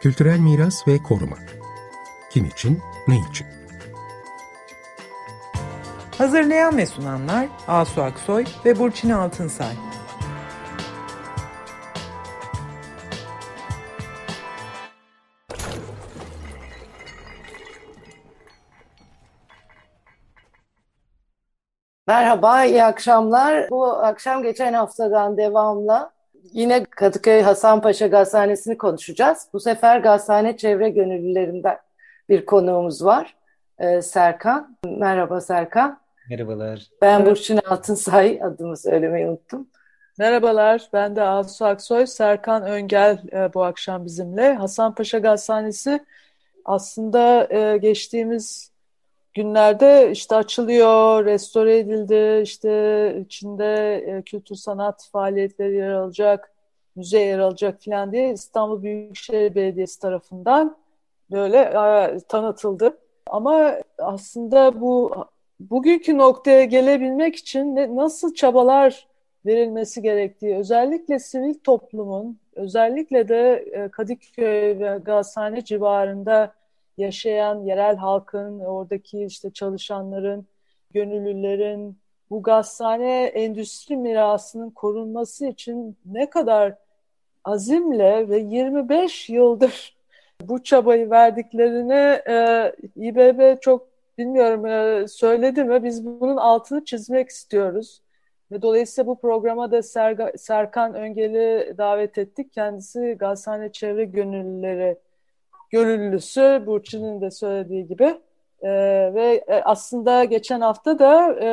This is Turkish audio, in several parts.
Kültürel miras ve koruma. Kim için, ne için? Hazırlayan ve sunanlar Asu Aksoy ve Burçin Altınsay. Merhaba, iyi akşamlar. Bu akşam geçen haftadan devamla yine Kadıköy Hasanpaşa Gazhanesi'ni konuşacağız. Bu sefer gazhane çevre gönüllülerinden bir konuğumuz var. Ee, Serkan. Merhaba Serkan. Merhabalar. Ben Burçin Altınsay adımı söylemeyi unuttum. Merhabalar, ben de Asu Aksoy. Serkan Öngel e, bu akşam bizimle. Hasanpaşa Gazhanesi aslında e, geçtiğimiz günlerde işte açılıyor, restore edildi, işte içinde e, kültür sanat faaliyetleri yer alacak, müze yer alacak falan diye İstanbul Büyükşehir Belediyesi tarafından böyle tanıtıldı. Ama aslında bu bugünkü noktaya gelebilmek için nasıl çabalar verilmesi gerektiği, özellikle sivil toplumun, özellikle de e, Kadıköy ve Gazhane civarında yaşayan yerel halkın, oradaki işte çalışanların, gönüllülerin bu gazhane endüstri mirasının korunması için ne kadar azimle ve 25 yıldır bu çabayı verdiklerini e, İBB çok bilmiyorum e, söyledi mi biz bunun altını çizmek istiyoruz. Ve dolayısıyla bu programa da Serga, Serkan Öngel'i davet ettik. Kendisi Gazhane Çevre Gönüllüleri gönüllüsü Burçin'in de söylediği gibi. E, ve aslında geçen hafta da e,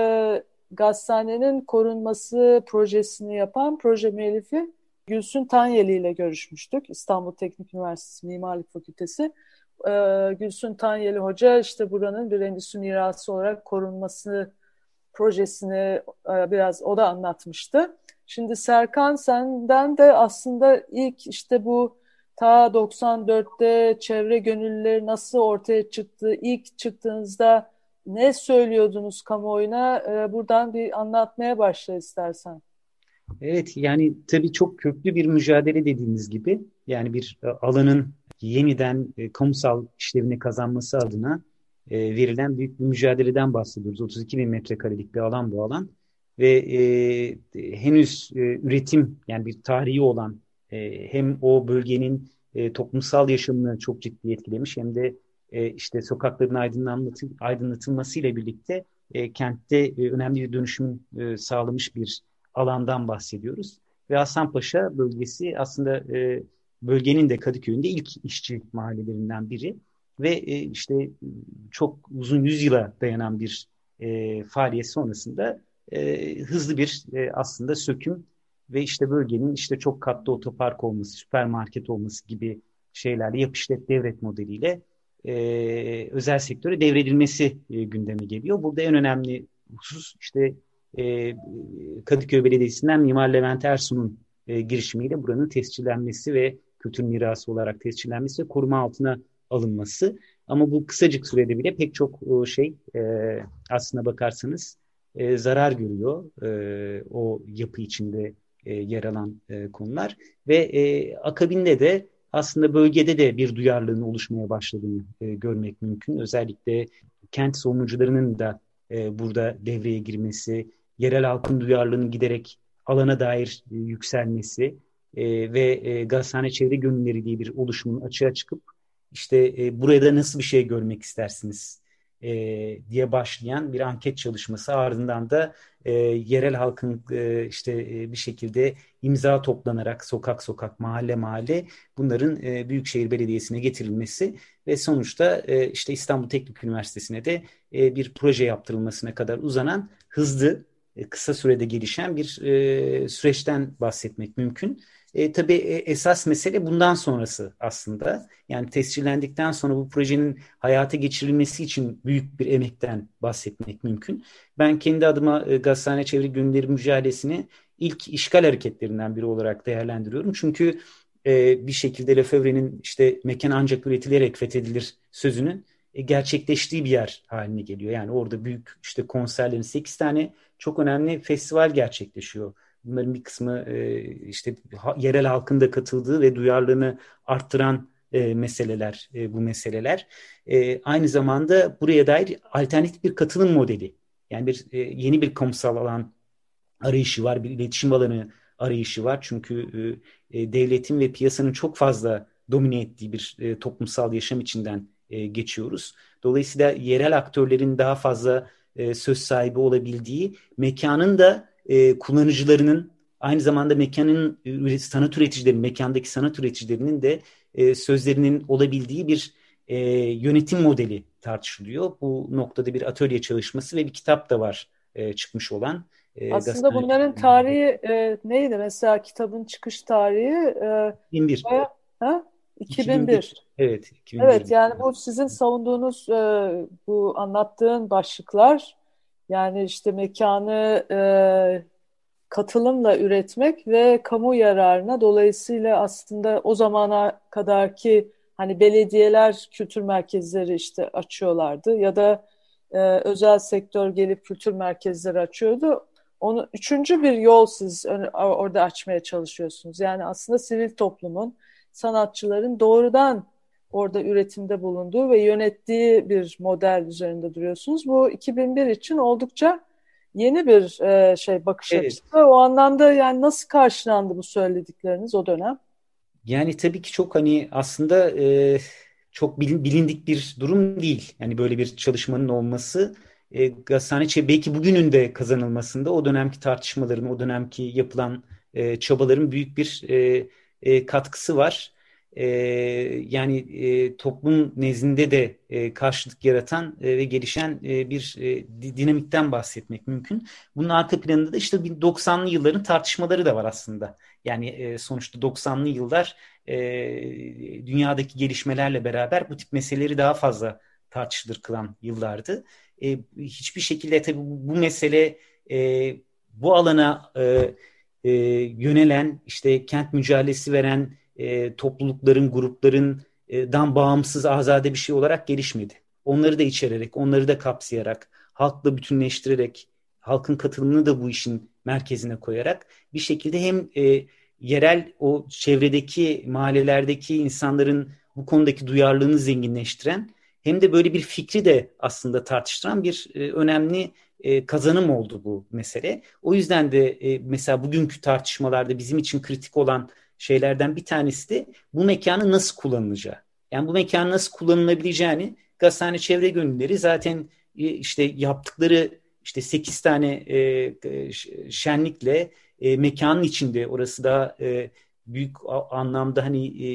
Gazhane'nin korunması projesini yapan proje müellifi Gülsün Tanyeli ile görüşmüştük. İstanbul Teknik Üniversitesi Mimarlık Fakültesi. E, Gülsün Tanyeli Hoca işte buranın bir endüstri mirası olarak korunması projesini e, biraz o da anlatmıştı. Şimdi Serkan senden de aslında ilk işte bu ta 94'te çevre gönüllüleri nasıl ortaya çıktı? İlk çıktığınızda ne söylüyordunuz kamuoyuna? Ee, buradan bir anlatmaya başla istersen. Evet yani tabii çok köklü bir mücadele dediğiniz gibi yani bir e, alanın yeniden e, kamusal işlevini kazanması adına e, verilen büyük bir mücadeleden bahsediyoruz. 32 bin metrekarelik bir alan bu alan ve e, henüz e, üretim yani bir tarihi olan e, hem o bölgenin e, toplumsal yaşamını çok ciddi etkilemiş hem de e, işte sokakların aydınlanması, aydınlatılması ile birlikte kentte önemli bir dönüşüm sağlamış bir alandan bahsediyoruz. Ve Hasanpaşa bölgesi aslında bölgenin de Kadıköy'ünde ilk işçi mahallelerinden biri ve işte çok uzun yüzyıla dayanan bir faaliyet sonrasında hızlı bir aslında söküm ve işte bölgenin işte çok katlı otopark olması, süpermarket olması gibi şeylerle yap devret modeliyle e, özel sektöre devredilmesi e, gündeme geliyor. Burada en önemli husus işte e, Kadıköy Belediyesi'nden Mimar Levent Ersun'un e, girişimiyle buranın tescillenmesi ve kültür mirası olarak tescillenmesi ve koruma altına alınması. Ama bu kısacık sürede bile pek çok şey e, aslına bakarsanız e, zarar görüyor e, o yapı içinde e, yer alan e, konular ve e, akabinde de aslında bölgede de bir duyarlılığın oluşmaya başladığını görmek mümkün. Özellikle kent savunucularının da burada devreye girmesi, yerel halkın duyarlılığının giderek alana dair yükselmesi ve e, Gazhane Çevre Gönülleri diye bir oluşumun açığa çıkıp işte e, burada nasıl bir şey görmek istersiniz diye başlayan bir anket çalışması ardından da e, yerel halkın e, işte e, bir şekilde imza toplanarak sokak sokak mahalle mahalle bunların e, Büyükşehir Belediyesi'ne getirilmesi ve sonuçta e, işte İstanbul Teknik Üniversitesi'ne de e, bir proje yaptırılmasına kadar uzanan hızlı e, kısa sürede gelişen bir e, süreçten bahsetmek mümkün. E, tabii e, esas mesele bundan sonrası aslında. Yani tescillendikten sonra bu projenin hayata geçirilmesi için büyük bir emekten bahsetmek mümkün. Ben kendi adıma e, Gazhane Çevre Günleri mücadelesini ilk işgal hareketlerinden biri olarak değerlendiriyorum. Çünkü e, bir şekilde Lefebvre'nin işte mekan ancak üretilerek fethedilir sözünün e, gerçekleştiği bir yer haline geliyor. Yani orada büyük işte konserlerin 8 tane çok önemli festival gerçekleşiyor Bunların bir kısmı e, işte yerel halkın da katıldığı ve duyarlılığını arttıran e, meseleler e, bu meseleler. E, aynı zamanda buraya dair alternatif bir katılım modeli. Yani bir e, yeni bir kamusal alan arayışı var, bir iletişim alanı arayışı var. Çünkü e, e, devletin ve piyasanın çok fazla domine ettiği bir e, toplumsal yaşam içinden e, geçiyoruz. Dolayısıyla yerel aktörlerin daha fazla e, söz sahibi olabildiği, mekanın da e, kullanıcılarının aynı zamanda mekanın sanat üreticilerinin, mekandaki sanat üreticilerinin de e, sözlerinin olabildiği bir e, yönetim modeli tartışılıyor. Bu noktada bir atölye çalışması ve bir kitap da var e, çıkmış olan. E, Aslında bunların tarihi e, neydi? Mesela kitabın çıkış tarihi e, 2001. Baya, ha? 2001. 2001. Evet. 2001. Evet yani bu sizin savunduğunuz e, bu anlattığın başlıklar yani işte mekanı e, katılımla üretmek ve kamu yararına dolayısıyla aslında o zamana kadarki hani belediyeler kültür merkezleri işte açıyorlardı ya da e, özel sektör gelip kültür merkezleri açıyordu. Onu üçüncü bir yol siz orada açmaya çalışıyorsunuz. Yani aslında sivil toplumun, sanatçıların doğrudan orada üretimde bulunduğu ve yönettiği bir model üzerinde duruyorsunuz. Bu 2001 için oldukça yeni bir e, şey bakış evet. açısı. O anlamda yani nasıl karşılandı bu söyledikleriniz o dönem? Yani tabii ki çok hani aslında e, çok bilin, bilindik bir durum değil. Yani böyle bir çalışmanın olması e, gazhane belki bugünün de kazanılmasında o dönemki tartışmaların, o dönemki yapılan e, çabaların büyük bir e, e, katkısı var e, yani e, toplum nezdinde de e, karşılık yaratan e, ve gelişen e, bir e, dinamikten bahsetmek mümkün. Bunun arka planında da işte 90'lı yılların tartışmaları da var aslında. Yani e, sonuçta 90'lı yıllar e, dünyadaki gelişmelerle beraber bu tip meseleleri daha fazla tartışılır kılan yıllardı. E, hiçbir şekilde tabii bu, bu mesele e, bu alana e, e, yönelen işte kent mücadelesi veren e, toplulukların, grupların e, dan bağımsız, azade bir şey olarak gelişmedi. Onları da içererek, onları da kapsayarak, halkla bütünleştirerek, halkın katılımını da bu işin merkezine koyarak bir şekilde hem e, yerel o çevredeki mahallelerdeki insanların bu konudaki duyarlılığını zenginleştiren hem de böyle bir fikri de aslında tartıştıran bir e, önemli e, kazanım oldu bu mesele. O yüzden de e, mesela bugünkü tartışmalarda bizim için kritik olan şeylerden bir tanesi de bu mekanı nasıl kullanılacağı. Yani bu mekanı nasıl kullanılabileceğini Gazhane Çevre Gönülleri zaten e, işte yaptıkları işte 8 tane e, şenlikle e, mekanın içinde orası da e, büyük anlamda hani e,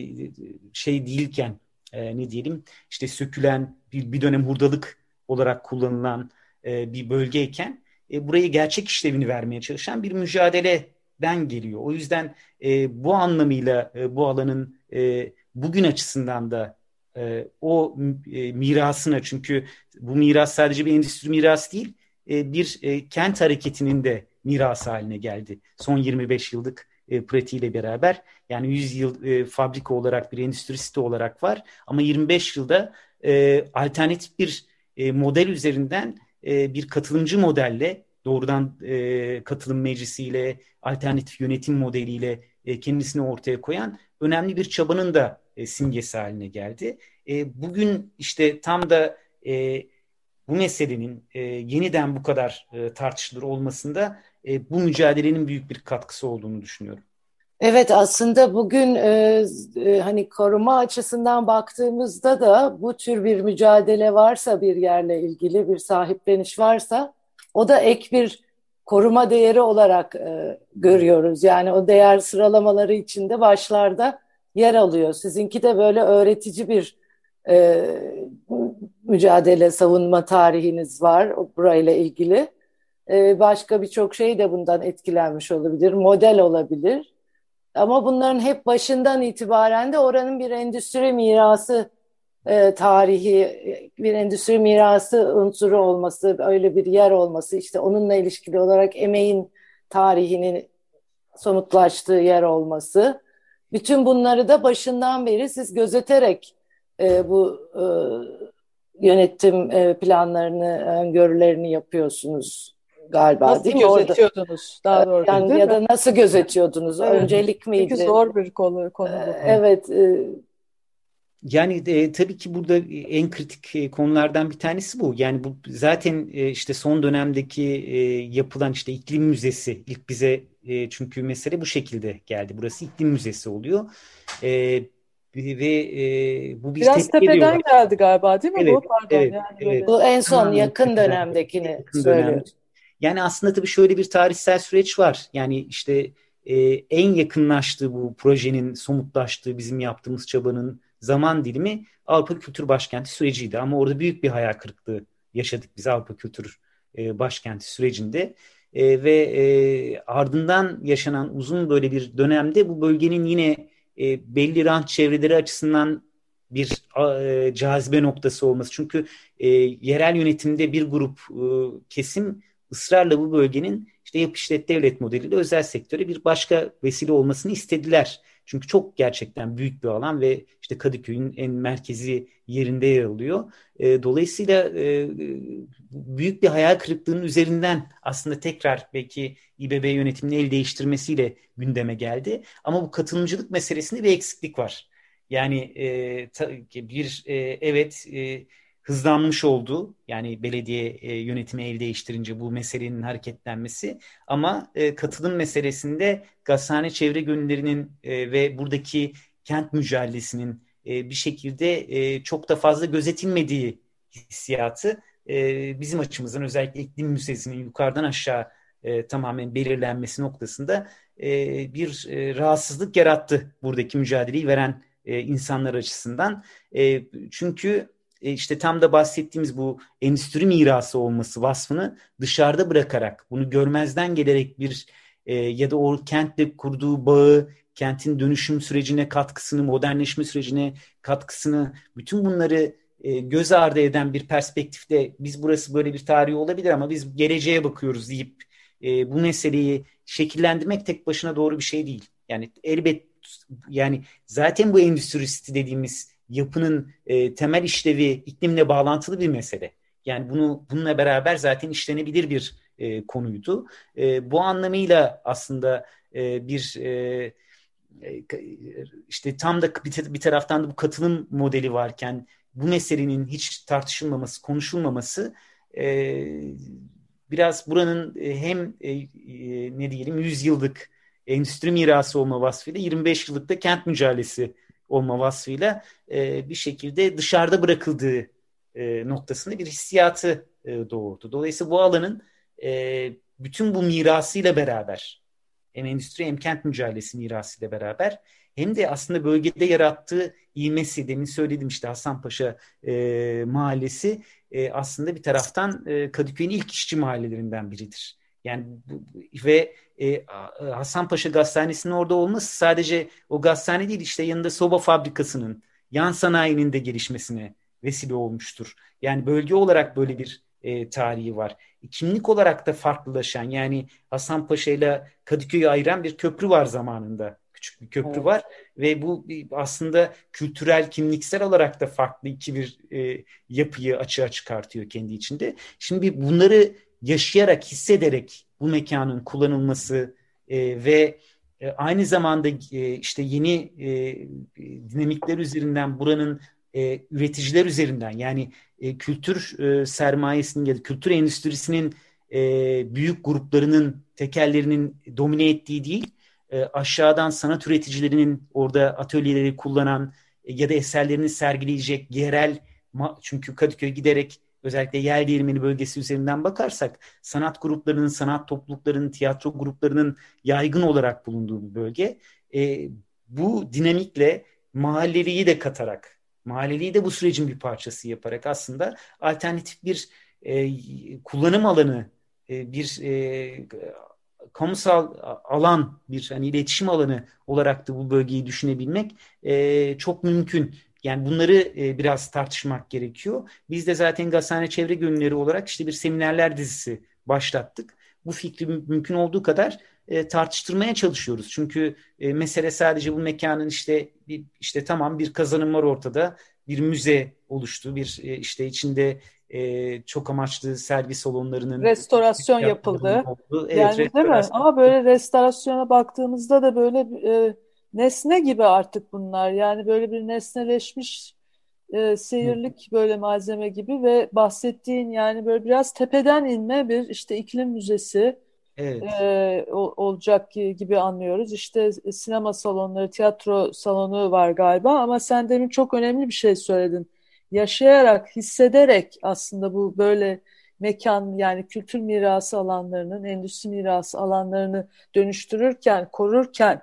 şey değilken e, ne diyelim işte sökülen bir, bir dönem hurdalık olarak kullanılan e, bir bölgeyken e, burayı gerçek işlevini vermeye çalışan bir mücadele den geliyor. O yüzden e, bu anlamıyla e, bu alanın e, bugün açısından da e, o e, mirasına çünkü bu miras sadece bir endüstri mirası değil e, bir e, kent hareketinin de mirası haline geldi. Son 25 yıllık e, pratiğiyle beraber yani 100 yıl e, fabrika olarak bir endüstri site olarak var ama 25 yılda e, alternatif bir e, model üzerinden e, bir katılımcı modelle doğrudan e, katılım meclisiyle, alternatif yönetim modeliyle e, kendisini ortaya koyan önemli bir çabanın da e, simgesi haline geldi. E, bugün işte tam da e, bu meselenin e, yeniden bu kadar e, tartışılır olmasında e, bu mücadelenin büyük bir katkısı olduğunu düşünüyorum. Evet aslında bugün e, e, hani koruma açısından baktığımızda da bu tür bir mücadele varsa bir yerle ilgili bir sahipleniş varsa o da ek bir koruma değeri olarak e, görüyoruz. Yani o değer sıralamaları içinde başlarda yer alıyor. Sizinki de böyle öğretici bir e, mücadele, savunma tarihiniz var burayla ilgili. E, başka birçok şey de bundan etkilenmiş olabilir, model olabilir. Ama bunların hep başından itibaren de oranın bir endüstri mirası e, tarihi bir endüstri mirası unsuru olması, öyle bir yer olması, işte onunla ilişkili olarak emeğin tarihinin somutlaştığı yer olması. Bütün bunları da başından beri siz gözeterek e, bu e, yönetim e, planlarını, öngörülerini yapıyorsunuz galiba nasıl değil mi? gözetiyordunuz daha doğrusu yani, değil ya mi? da nasıl gözetiyordunuz? Evet. Öncelik miydi? Çünkü zor bir konu, konu bu. Evet. E, Yani e, tabii ki burada en kritik e, konulardan bir tanesi bu. Yani bu zaten e, işte son dönemdeki e, yapılan işte iklim müzesi ilk bize e, çünkü mesele bu şekilde geldi. Burası iklim müzesi oluyor. E, ve e, bu bir Biraz tepeden ediyorlar. geldi galiba değil mi evet, bu? Pardon evet, yani evet. Bu en son tamam, yakın dönemdekini yakın söylüyor. Yani aslında tabii şöyle bir tarihsel süreç var. Yani işte e, en yakınlaştığı bu projenin somutlaştığı bizim yaptığımız çabanın zaman dilimi Avrupa Kültür Başkenti süreciydi. Ama orada büyük bir hayal kırıklığı yaşadık biz Avrupa Kültür e, Başkenti sürecinde. E, ve e, ardından yaşanan uzun böyle bir dönemde bu bölgenin yine e, belli rant çevreleri açısından bir e, cazibe noktası olması. Çünkü e, yerel yönetimde bir grup e, kesim ısrarla bu bölgenin işte yap işlet devlet modeliyle özel sektöre bir başka vesile olmasını istediler. Çünkü çok gerçekten büyük bir alan ve işte Kadıköy'ün en merkezi yerinde yer alıyor. E, dolayısıyla e, büyük bir hayal kırıklığının üzerinden aslında tekrar belki İBB yönetiminin el değiştirmesiyle gündeme geldi. Ama bu katılımcılık meselesinde bir eksiklik var. Yani e, ta, bir e, evet e, hızlanmış oldu. Yani belediye e, yönetimi el değiştirince bu meselenin hareketlenmesi. Ama e, katılım meselesinde gazhane çevre gönüllerinin e, ve buradaki kent mücadelesinin e, bir şekilde e, çok da fazla gözetilmediği hissiyatı e, bizim açımızdan özellikle iklim müzesinin yukarıdan aşağı e, tamamen belirlenmesi noktasında e, bir e, rahatsızlık yarattı buradaki mücadeleyi veren e, insanlar açısından. E, çünkü işte tam da bahsettiğimiz bu endüstri mirası olması vasfını dışarıda bırakarak, bunu görmezden gelerek bir e, ya da o kentle kurduğu bağı, kentin dönüşüm sürecine katkısını, modernleşme sürecine katkısını, bütün bunları e, göz ardı eden bir perspektifte biz burası böyle bir tarihi olabilir ama biz geleceğe bakıyoruz deyip e, bu meseleyi şekillendirmek tek başına doğru bir şey değil. Yani elbet yani zaten bu endüstri dediğimiz yapının e, temel işlevi iklimle bağlantılı bir mesele. Yani bunu bununla beraber zaten işlenebilir bir e, konuydu. E, bu anlamıyla aslında e, bir e, e işte tam da bir, taraftan da bu katılım modeli varken bu meselenin hiç tartışılmaması, konuşulmaması e, biraz buranın e, hem e, e, ne diyelim 100 yıllık endüstri mirası olma vasfıyla 25 yıllık da kent mücadelesi olma vasfıyla e, bir şekilde dışarıda bırakıldığı e, noktasında bir hissiyatı e, doğurdu. Dolayısıyla bu alanın e, bütün bu mirasıyla beraber hem endüstri hem kent mücadelesi mirasıyla beraber hem de aslında bölgede yarattığı ivmesi demin söyledim işte Hasanpaşa e, mahallesi e, aslında bir taraftan e, Kadıköy'ün ilk işçi mahallelerinden biridir. Yani ve e, Hasanpaşa Gazhanesi'nin orada olması sadece o gazhane değil işte yanında soba fabrikasının, yan sanayinin de gelişmesine vesile olmuştur. Yani bölge olarak böyle bir e, tarihi var. Kimlik olarak da farklılaşan yani Hasanpaşa ile Kadıköy'ü ayıran bir köprü var zamanında. Küçük bir köprü evet. var ve bu aslında kültürel, kimliksel olarak da farklı iki bir e, yapıyı açığa çıkartıyor kendi içinde. Şimdi bunları yaşayarak, hissederek bu mekanın kullanılması e, ve e, aynı zamanda e, işte yeni e, dinamikler üzerinden buranın e, üreticiler üzerinden yani e, kültür e, sermayesinin ya da kültür endüstrisinin e, büyük gruplarının tekellerinin domine ettiği değil e, aşağıdan sanat üreticilerinin orada atölyeleri kullanan e, ya da eserlerini sergileyecek yerel çünkü Kadıköy giderek özellikle yer değirmeni bölgesi üzerinden bakarsak sanat gruplarının, sanat topluluklarının, tiyatro gruplarının yaygın olarak bulunduğu bir bölge. E, bu dinamikle mahalleliyi de katarak, mahalleliyi de bu sürecin bir parçası yaparak aslında alternatif bir e, kullanım alanı, e, bir e, kamusal alan, bir hani iletişim alanı olarak da bu bölgeyi düşünebilmek e, çok mümkün. Yani bunları e, biraz tartışmak gerekiyor. Biz de zaten Gazhane Çevre Günleri olarak işte bir seminerler dizisi başlattık. Bu fikri mümkün olduğu kadar e, tartıştırmaya çalışıyoruz. Çünkü e, mesele sadece bu mekanın işte bir, işte tamam bir kazanım var ortada. Bir müze oluştu. Bir e, işte içinde e, çok amaçlı sergi salonlarının restorasyon yapıldı. Oldu. Evet, yani restorasyon. değil mi? Ama böyle restorasyona baktığımızda da böyle e, nesne gibi artık bunlar. Yani böyle bir nesneleşmiş e, seyirlik böyle malzeme gibi ve bahsettiğin yani böyle biraz tepeden inme bir işte iklim müzesi evet. e, olacak gibi anlıyoruz. İşte sinema salonları, tiyatro salonu var galiba ama sen demin çok önemli bir şey söyledin. Yaşayarak, hissederek aslında bu böyle mekan yani kültür mirası alanlarının, endüstri mirası alanlarını dönüştürürken, korurken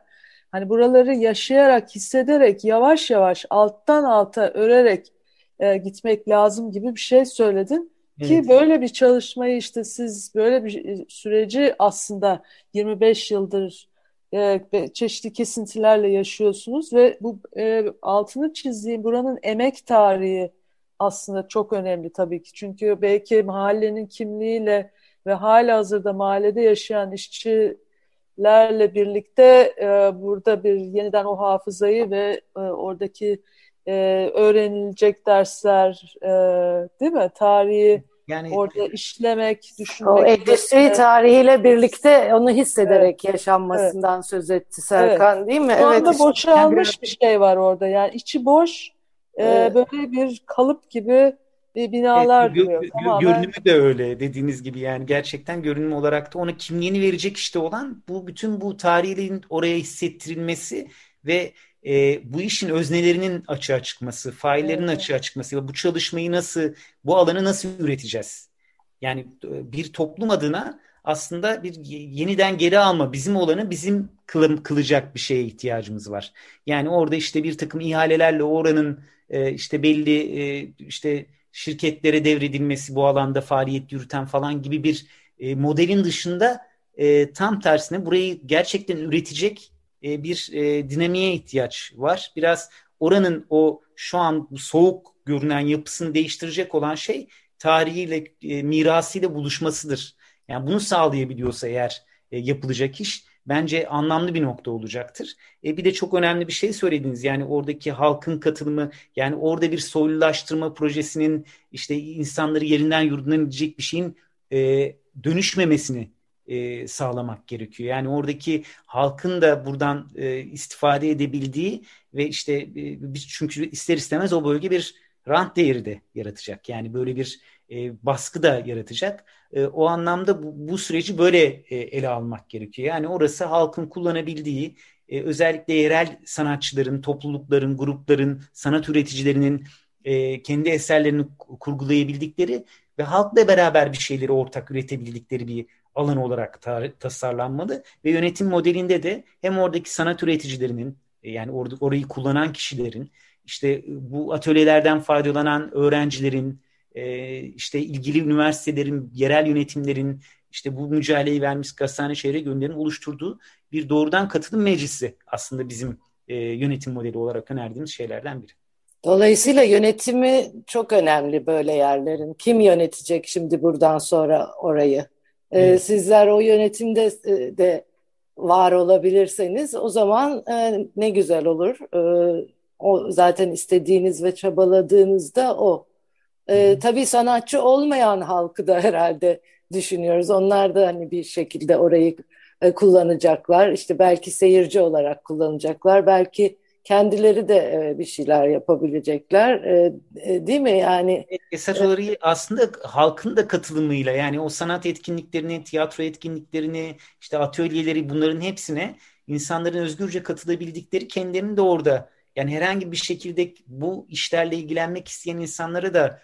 Hani buraları yaşayarak, hissederek, yavaş yavaş alttan alta örerek e, gitmek lazım gibi bir şey söyledin. Evet. Ki böyle bir çalışmayı işte siz böyle bir e, süreci aslında 25 yıldır e, çeşitli kesintilerle yaşıyorsunuz ve bu e, altını çizdiğim buranın emek tarihi aslında çok önemli tabii ki. Çünkü belki mahallenin kimliğiyle ve hala hazırda mahallede yaşayan işçi lerle birlikte e, burada bir yeniden o hafızayı ve e, oradaki e, öğrenilecek dersler e, değil mi? Tarihi yani orada işlemek, düşünmek. O endüstri e, tarihiyle birlikte onu hissederek evet, yaşanmasından evet. söz etti Serkan evet. değil mi? Şu anda evet, boşalmış işte. bir şey var orada. Yani içi boş, e, evet. böyle bir kalıp gibi bir binalar evet, duruyor. Gö Tamamen... Görünümü de öyle dediğiniz gibi yani gerçekten görünüm olarak da ona kimliğini verecek işte olan bu bütün bu tarihin oraya hissettirilmesi ve e, bu işin öznelerinin açığa çıkması, faillerin evet. açığa çıkması ve bu çalışmayı nasıl, bu alanı nasıl üreteceğiz? Yani e, bir toplum adına aslında bir yeniden geri alma, bizim olanı bizim kılım, kılacak bir şeye ihtiyacımız var. Yani orada işte bir takım ihalelerle oranın e, işte belli e, işte şirketlere devredilmesi bu alanda faaliyet yürüten falan gibi bir e, modelin dışında e, tam tersine burayı gerçekten üretecek e, bir e, dinamiğe ihtiyaç var. Biraz oranın o şu an soğuk görünen yapısını değiştirecek olan şey tarihiyle, e, mirasıyla buluşmasıdır. Yani bunu sağlayabiliyorsa eğer e, yapılacak iş bence anlamlı bir nokta olacaktır. E, bir de çok önemli bir şey söylediniz. Yani oradaki halkın katılımı, yani orada bir soylulaştırma projesinin işte insanları yerinden yurdundan edecek bir şeyin e, dönüşmemesini e, sağlamak gerekiyor. Yani oradaki halkın da buradan e, istifade edebildiği ve işte e, çünkü ister istemez o bölge bir rant değeri de yaratacak. Yani böyle bir e, baskı da yaratacak. E, o anlamda bu, bu süreci böyle e, ele almak gerekiyor. Yani orası halkın kullanabildiği, e, özellikle yerel sanatçıların, toplulukların, grupların, sanat üreticilerinin e, kendi eserlerini kurgulayabildikleri ve halkla beraber bir şeyleri ortak üretebildikleri bir alan olarak ta- tasarlanmalı ve yönetim modelinde de hem oradaki sanat üreticilerinin e, yani orada orayı kullanan kişilerin işte bu atölyelerden faydalanan öğrencilerin e, işte ilgili üniversitelerin, yerel yönetimlerin işte bu mücadeleyi vermiş Gazhane Şehre Gönüllerin oluşturduğu bir doğrudan katılım meclisi aslında bizim e, yönetim modeli olarak önerdiğimiz şeylerden biri. Dolayısıyla yönetimi çok önemli böyle yerlerin. Kim yönetecek şimdi buradan sonra orayı? Ee, evet. Sizler o yönetimde e, de var olabilirseniz o zaman e, ne güzel olur. E, o zaten istediğiniz ve çabaladığınızda o. E, tabii sanatçı olmayan halkı da herhalde düşünüyoruz. Onlar da hani bir şekilde orayı e, kullanacaklar. İşte belki seyirci olarak kullanacaklar. Belki kendileri de e, bir şeyler yapabilecekler. E, e, değil mi? Yani esas olarak aslında halkın da katılımıyla yani o sanat etkinliklerini, tiyatro etkinliklerini, işte atölyeleri bunların hepsine insanların özgürce katılabildikleri kendilerini de orada yani herhangi bir şekilde bu işlerle ilgilenmek isteyen insanlara da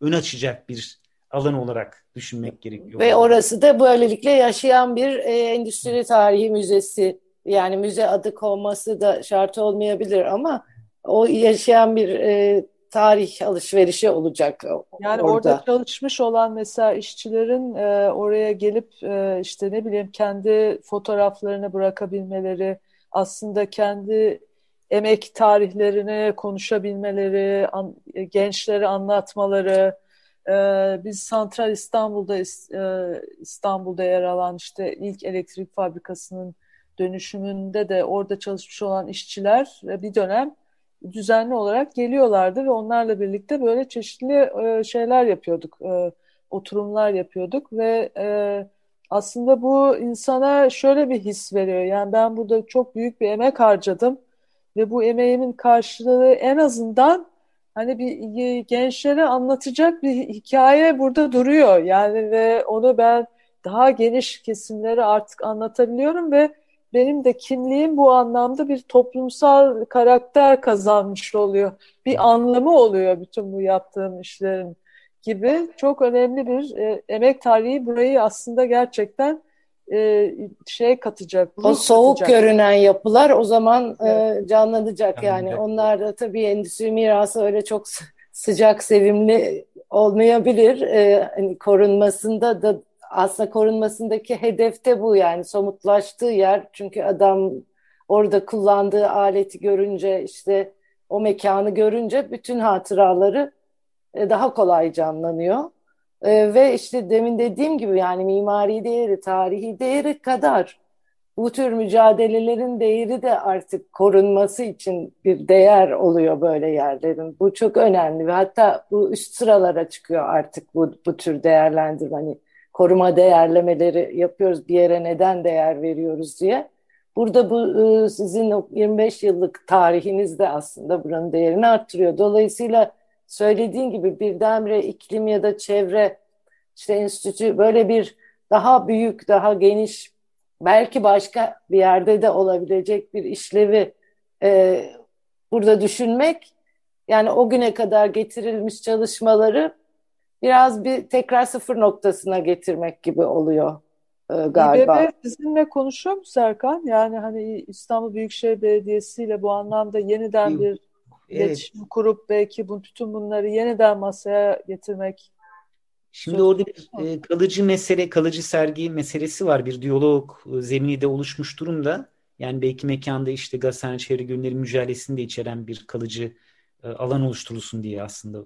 ön açacak bir alan olarak düşünmek gerekiyor. Ve orası da böylelikle yaşayan bir e, endüstri tarihi müzesi. Yani müze adı konması da şart olmayabilir ama o yaşayan bir e, tarih alışverişi olacak yani orada. orada çalışmış olan mesela işçilerin e, oraya gelip e, işte ne bileyim kendi fotoğraflarını bırakabilmeleri, aslında kendi emek tarihlerini konuşabilmeleri, an, e, gençleri anlatmaları, e, biz Santral İstanbul'da e, İstanbul'da yer alan işte ilk elektrik fabrikasının dönüşümünde de orada çalışmış olan işçiler bir dönem düzenli olarak geliyorlardı ve onlarla birlikte böyle çeşitli e, şeyler yapıyorduk, e, oturumlar yapıyorduk ve e, aslında bu insana şöyle bir his veriyor. Yani ben burada çok büyük bir emek harcadım ve bu emeğimin karşılığı en azından hani bir gençlere anlatacak bir hikaye burada duruyor. Yani ve onu ben daha geniş kesimlere artık anlatabiliyorum ve benim de kimliğim bu anlamda bir toplumsal karakter kazanmış oluyor. Bir anlamı oluyor bütün bu yaptığım işlerin gibi çok önemli bir e, emek tarihi burayı aslında gerçekten e, şey katacak. O soğuk katacak. görünen yapılar o zaman evet. e, canlanacak yani. Onlar da tabii endüstri mirası öyle çok sıcak, sevimli olmayabilir. E, hani korunmasında da aslında korunmasındaki hedefte bu yani somutlaştığı yer. Çünkü adam orada kullandığı aleti görünce işte o mekanı görünce bütün hatıraları e, daha kolay canlanıyor. E, ve işte demin dediğim gibi yani mimari değeri, tarihi değeri kadar bu tür mücadelelerin değeri de artık korunması için bir değer oluyor böyle yerlerin. Bu çok önemli ve hatta bu üst sıralara çıkıyor artık bu, bu tür değerlendirme. Hani koruma değerlemeleri yapıyoruz bir yere neden değer veriyoruz diye. Burada bu e, sizin 25 yıllık tarihiniz de aslında buranın değerini arttırıyor. Dolayısıyla söylediğin gibi birdenbire iklim ya da çevre işte enstitü böyle bir daha büyük, daha geniş belki başka bir yerde de olabilecek bir işlevi e, burada düşünmek yani o güne kadar getirilmiş çalışmaları biraz bir tekrar sıfır noktasına getirmek gibi oluyor e, galiba. İBB sizinle konuşuyor mu Serkan? Yani hani İstanbul Büyükşehir Belediyesi ile bu anlamda yeniden bir evet. iletişim kurup belki bu, bütün bunları yeniden masaya getirmek. Şimdi orada bir e, kalıcı mesele, kalıcı sergi meselesi var. Bir diyalog e, zemini de oluşmuş durumda. Yani belki mekanda işte Gazhane Çevre Günleri mücadelesini de içeren bir kalıcı e, alan oluşturulsun diye aslında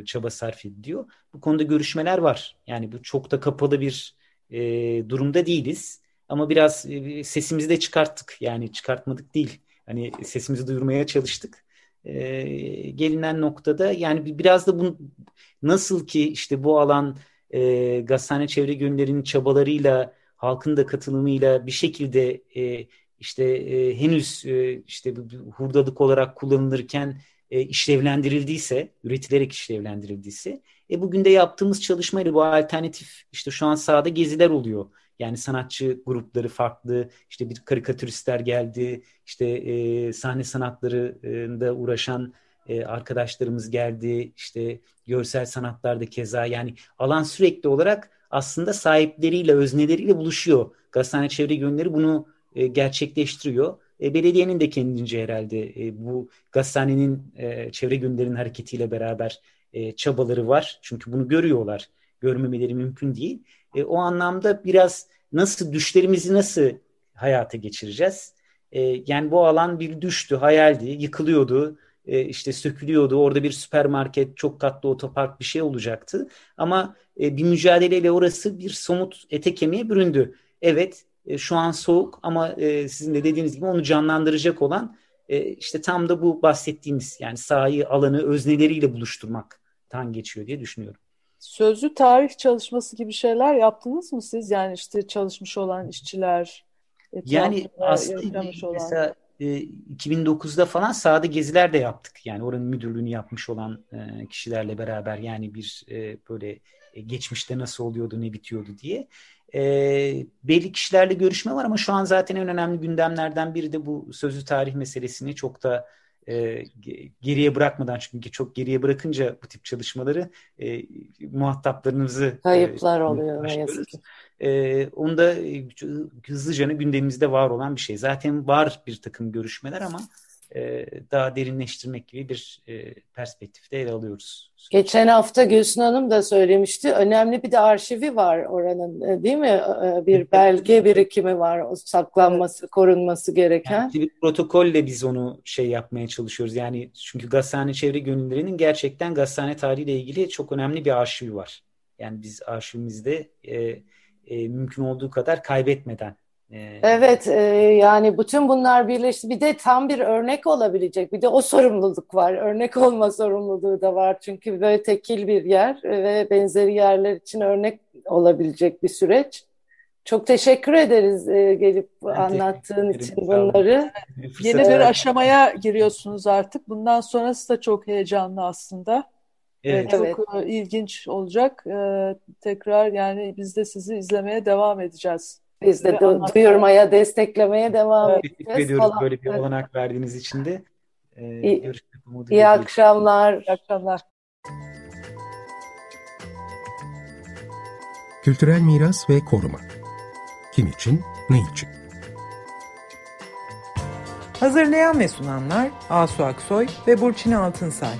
e, çaba sarf ediliyor. Bu konuda görüşmeler var. Yani bu çok da kapalı bir e, durumda değiliz. Ama biraz e, sesimizi de çıkarttık. Yani çıkartmadık değil. Hani sesimizi duyurmaya çalıştık. E, gelinen noktada yani biraz da bu nasıl ki işte bu alan e, Gazhane Çevre Günleri'nin çabalarıyla halkın da katılımıyla bir şekilde e, işte e, henüz e, işte hurdalık olarak kullanılırken e, işlevlendirildiyse, üretilerek işlevlendirildiyse, e, bugün de yaptığımız çalışmayla bu alternatif işte şu an sahada geziler oluyor. Yani sanatçı grupları farklı, işte bir karikatüristler geldi, işte e, sahne sanatlarında uğraşan e, arkadaşlarımız geldi, işte görsel sanatlarda keza yani alan sürekli olarak aslında sahipleriyle, özneleriyle buluşuyor. Gazhane Çevre Günleri bunu e, gerçekleştiriyor. E, belediyenin de kendince herhalde e, bu gazetenin e, çevre günlerinin hareketiyle beraber e, çabaları var. Çünkü bunu görüyorlar. Görmemeleri mümkün değil. E, o anlamda biraz nasıl düşlerimizi nasıl hayata geçireceğiz? E, yani bu alan bir düştü, hayaldi, yıkılıyordu, e, işte sökülüyordu. Orada bir süpermarket, çok katlı otopark bir şey olacaktı. Ama e, bir mücadeleyle orası bir somut ete kemiğe büründü. Evet, e, şu an soğuk ama e, sizin de dediğiniz gibi onu canlandıracak olan e, işte tam da bu bahsettiğimiz yani sahayı alanı özneleriyle buluşturmaktan geçiyor diye düşünüyorum. Sözlü tarih çalışması gibi şeyler yaptınız mı siz? Yani işte çalışmış olan işçiler, yani aslında mesela e, 2009'da falan sahada geziler de yaptık. Yani oranın müdürlüğünü yapmış olan e, kişilerle beraber yani bir e, böyle e, geçmişte nasıl oluyordu, ne bitiyordu diye. E, belli kişilerle görüşme var ama şu an zaten en önemli gündemlerden biri de bu sözlü tarih meselesini çok da e, geriye bırakmadan çünkü çok geriye bırakınca bu tip çalışmaları e, muhataplarınızı kayıplar e, oluyor ne yazık ki. E, onu da e, hızlıca gündemimizde var olan bir şey. Zaten var bir takım görüşmeler ama e, daha derinleştirmek gibi bir e, perspektifte ele alıyoruz. Geçen hafta Gülsün Hanım da söylemişti. Önemli bir de arşivi var oranın e, değil mi? Bir belge birikimi var. O saklanması, korunması gereken. Yani bir protokolle biz onu şey yapmaya çalışıyoruz. Yani çünkü Gazhane Çevre Gönülleri'nin gerçekten Gazhane tarihiyle ilgili çok önemli bir arşivi var. Yani biz arşivimizde e, e, mümkün olduğu kadar kaybetmeden evet, e, yani bütün bunlar birleşti. Bir de tam bir örnek olabilecek. Bir de o sorumluluk var. Örnek olma sorumluluğu da var. Çünkü böyle tekil bir yer ve benzeri yerler için örnek olabilecek bir süreç. Çok teşekkür ederiz e, gelip ben anlattığın için bunları. Yeni bir aşamaya giriyorsunuz artık. Bundan sonrası da çok heyecanlı aslında. Evet. Çok evet. ilginç olacak. Ee, tekrar yani biz de sizi izlemeye devam edeceğiz. Biz de du- duyurmaya, desteklemeye devam evet. edeceğiz. Teşekkür ediyoruz falan. böyle bir olanak verdiğiniz için de. Ee, iyi, görüşmek umuduyla. İyi akşamlar. İyi akşamlar. Kültürel miras ve koruma. Kim için, ne için? Hazırlayan ve sunanlar Asu Aksoy ve Burçin Altınsay.